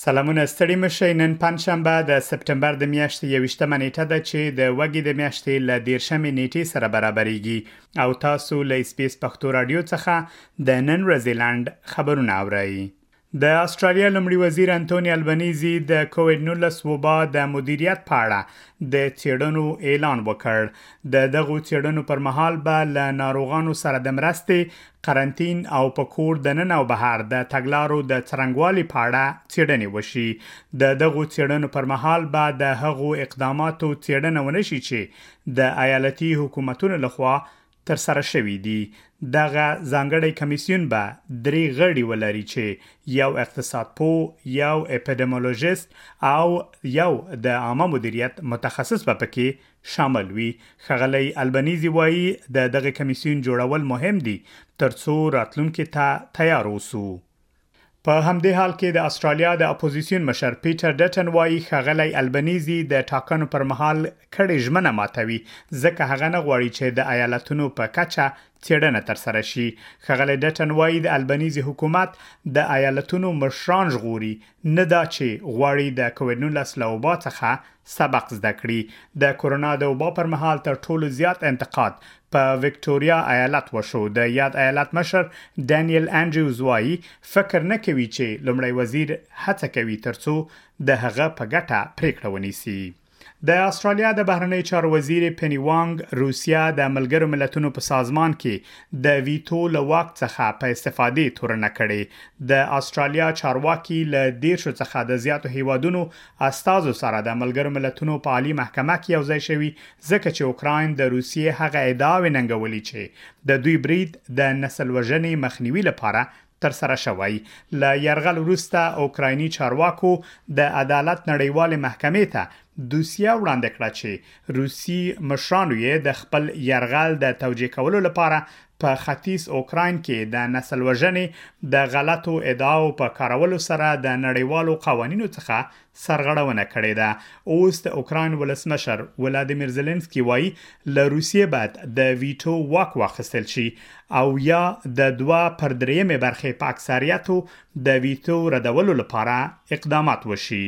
سلامونه ستړي مه شئ نن پنجشنبه د سپټمبر د میاشتې یویشتمه نیټه ده چې د وږي د میاشتې له دیرشمې نیټې سره برابرېږي او تاسو له اسپیس پښتو رادیو څخه د نن ورځې لنډ خبرونه اورئ د استرالیا لمړي وزیر انټونی البنیزي د کووډ 19 وبا د مدیریت په اړه د چیړنو اعلان وکړ د دغو چیړنو پر مهال به له ناروغانو سره د مرستې قرنطین او په کور د نن او بهر د تګلارو د څرنګوالي په اړه څېړنې وشي د دغو څېړنو پر مهال به د هغو اقداماتو څېړنه ونشي چې د ایالتي حکومتونو لخوا تر سره شوي دي دغه ځانګړی کمیسیون به درې غړي ولري چې یو اقتصاد پو یو اپیډیمولوژیست او یو د عامه مدیریت متخصص به پکې شامل وي. ښاغلی البنیزي وايي، د دغه کمېسیون جوړول مهم دي ترڅو راتلونکي ته تیار اوسو. په همدې حال کې د اسټرالیا د اپوزیسیون مشر پیټر ډټن وايي، ښاغلی البنیزي د ټاکنو پر مهال کړې ژمنه ماتوي، ځکه هغه نه غواړي چې د ایالتونو په کچه څېړنه ترسره شي. ښاغلی ډټن وايي، د البنیزي حکومت د ایالتونو مشران ژغوري، نه دا چې غواړي د کوویډ نولس له وبا څخه سبق زده کړي. د کورونا د وبا پر مهال تر ټولو زیات انتقاد په ویکټوریا ایالت وشو. د یاد ایالت مشر ډنیل انډریوز وايي، فکر نه کوي چې لومړی وزیر هڅه کوي ترڅو د هغه په ګټه پریکړه ونیسي. د اسټرالیا د بهرنیو چارو وزیرې پني وانګ روسیه د ملګرو ملتونو په سازمان کې د ویتو له واک څخه په استفادې تورنه کړې. د اسټرالیا چارواکي له دیرشو څخه د زیاتو هیوادونو استازو سره د ملګرو ملتونو په عالي محکمه کې یوځای شوي، ځکه چې اوکراین د روسیې هغه ادعاوې ننګولي چې د دوی برید د نسل وژنې مخنیوي لپاره ترسره شوی. له یرغل وروسته اوکرایني چارواکو د عدالت نړیوالې محکمې ته دوسیه وړاندې کړه چې روسي مشرانو یې د خپل یرغل د توجیه کولو لپاره په ختیځ اوکراین کې د نسل وژنې د غلطو ادعاو په کارولو سره د نړیوالو قوانینو څخه سرغړونه کړې ده اوس د اوکراین ولسمشر ولادیمیر زلنسکي وایي له روسیې باید د ویټو واک واخیستل شي او یا د دوه پر درېیمې برخې په اکثریتو د ویټو ردولو لپاره اقدامات وشي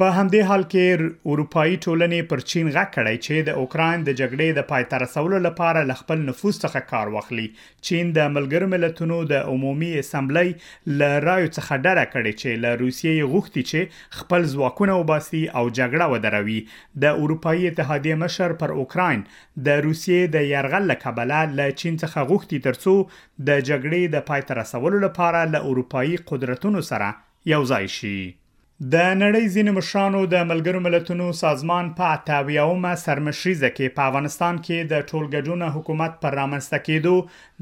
په همدې حال کې اروپايي ټولنې پر چین غږ کړی چې د اوکراین د جګړې د پای ته رسولو لپاره له خپل نفوذ څخه کار واخلي. چین د ملګرو ملتونو د عمومي اسمبلۍ له رایو څخه ډډه کړې چې له روسیې یې غوښتي چې خپل ځواکونه وباسي او جګړه ودروي. د اروپايي اتحادیې مشر پر اوکراین د روسیې د یرغل له کبله له چین څخه غوښتي ترڅو د جګړې د پای ته رسولو لپاره له اروپايي قدرتونو سره یوځای شي. د نړۍ ځینې مشرانو د ملګرو ملتونو سازمان په اته اویاومه سرمشریزه کې په افغانستان کې د ټولګډونه حکومت پر رامنځته کېدو،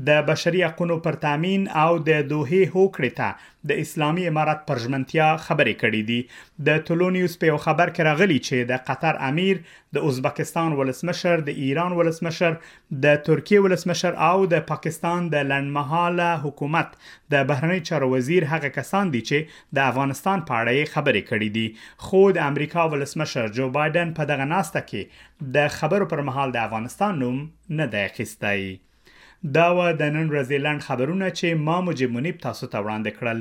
د بشري حقونو پر تامین او د دوحې هوکړې ته د اسلامي امارت پر ژمنتیا خبرې کړې دي. د طلوع نیوز په یو خبر کې راغلي چې د قطر امیر، د ازبکستان ولسمشر، د ایران ولسمشر، د ترکیې ولسمشر او د پاکستان د لنډمهاله حکومت د بهرنیو چارو وزیر هغه کسان دي چې د افغانستان په اړه یې خبرې کړې دي، خو د امریکا ولسمشر جو بایډن په دغه ناسته کې د خبرو پر مهال د افغانستان نوم نه دی اخیستی. دا وه د نن ورځې لنډ خبرونه چې ما مجیب منیب تاسو ته وړاندې کړل.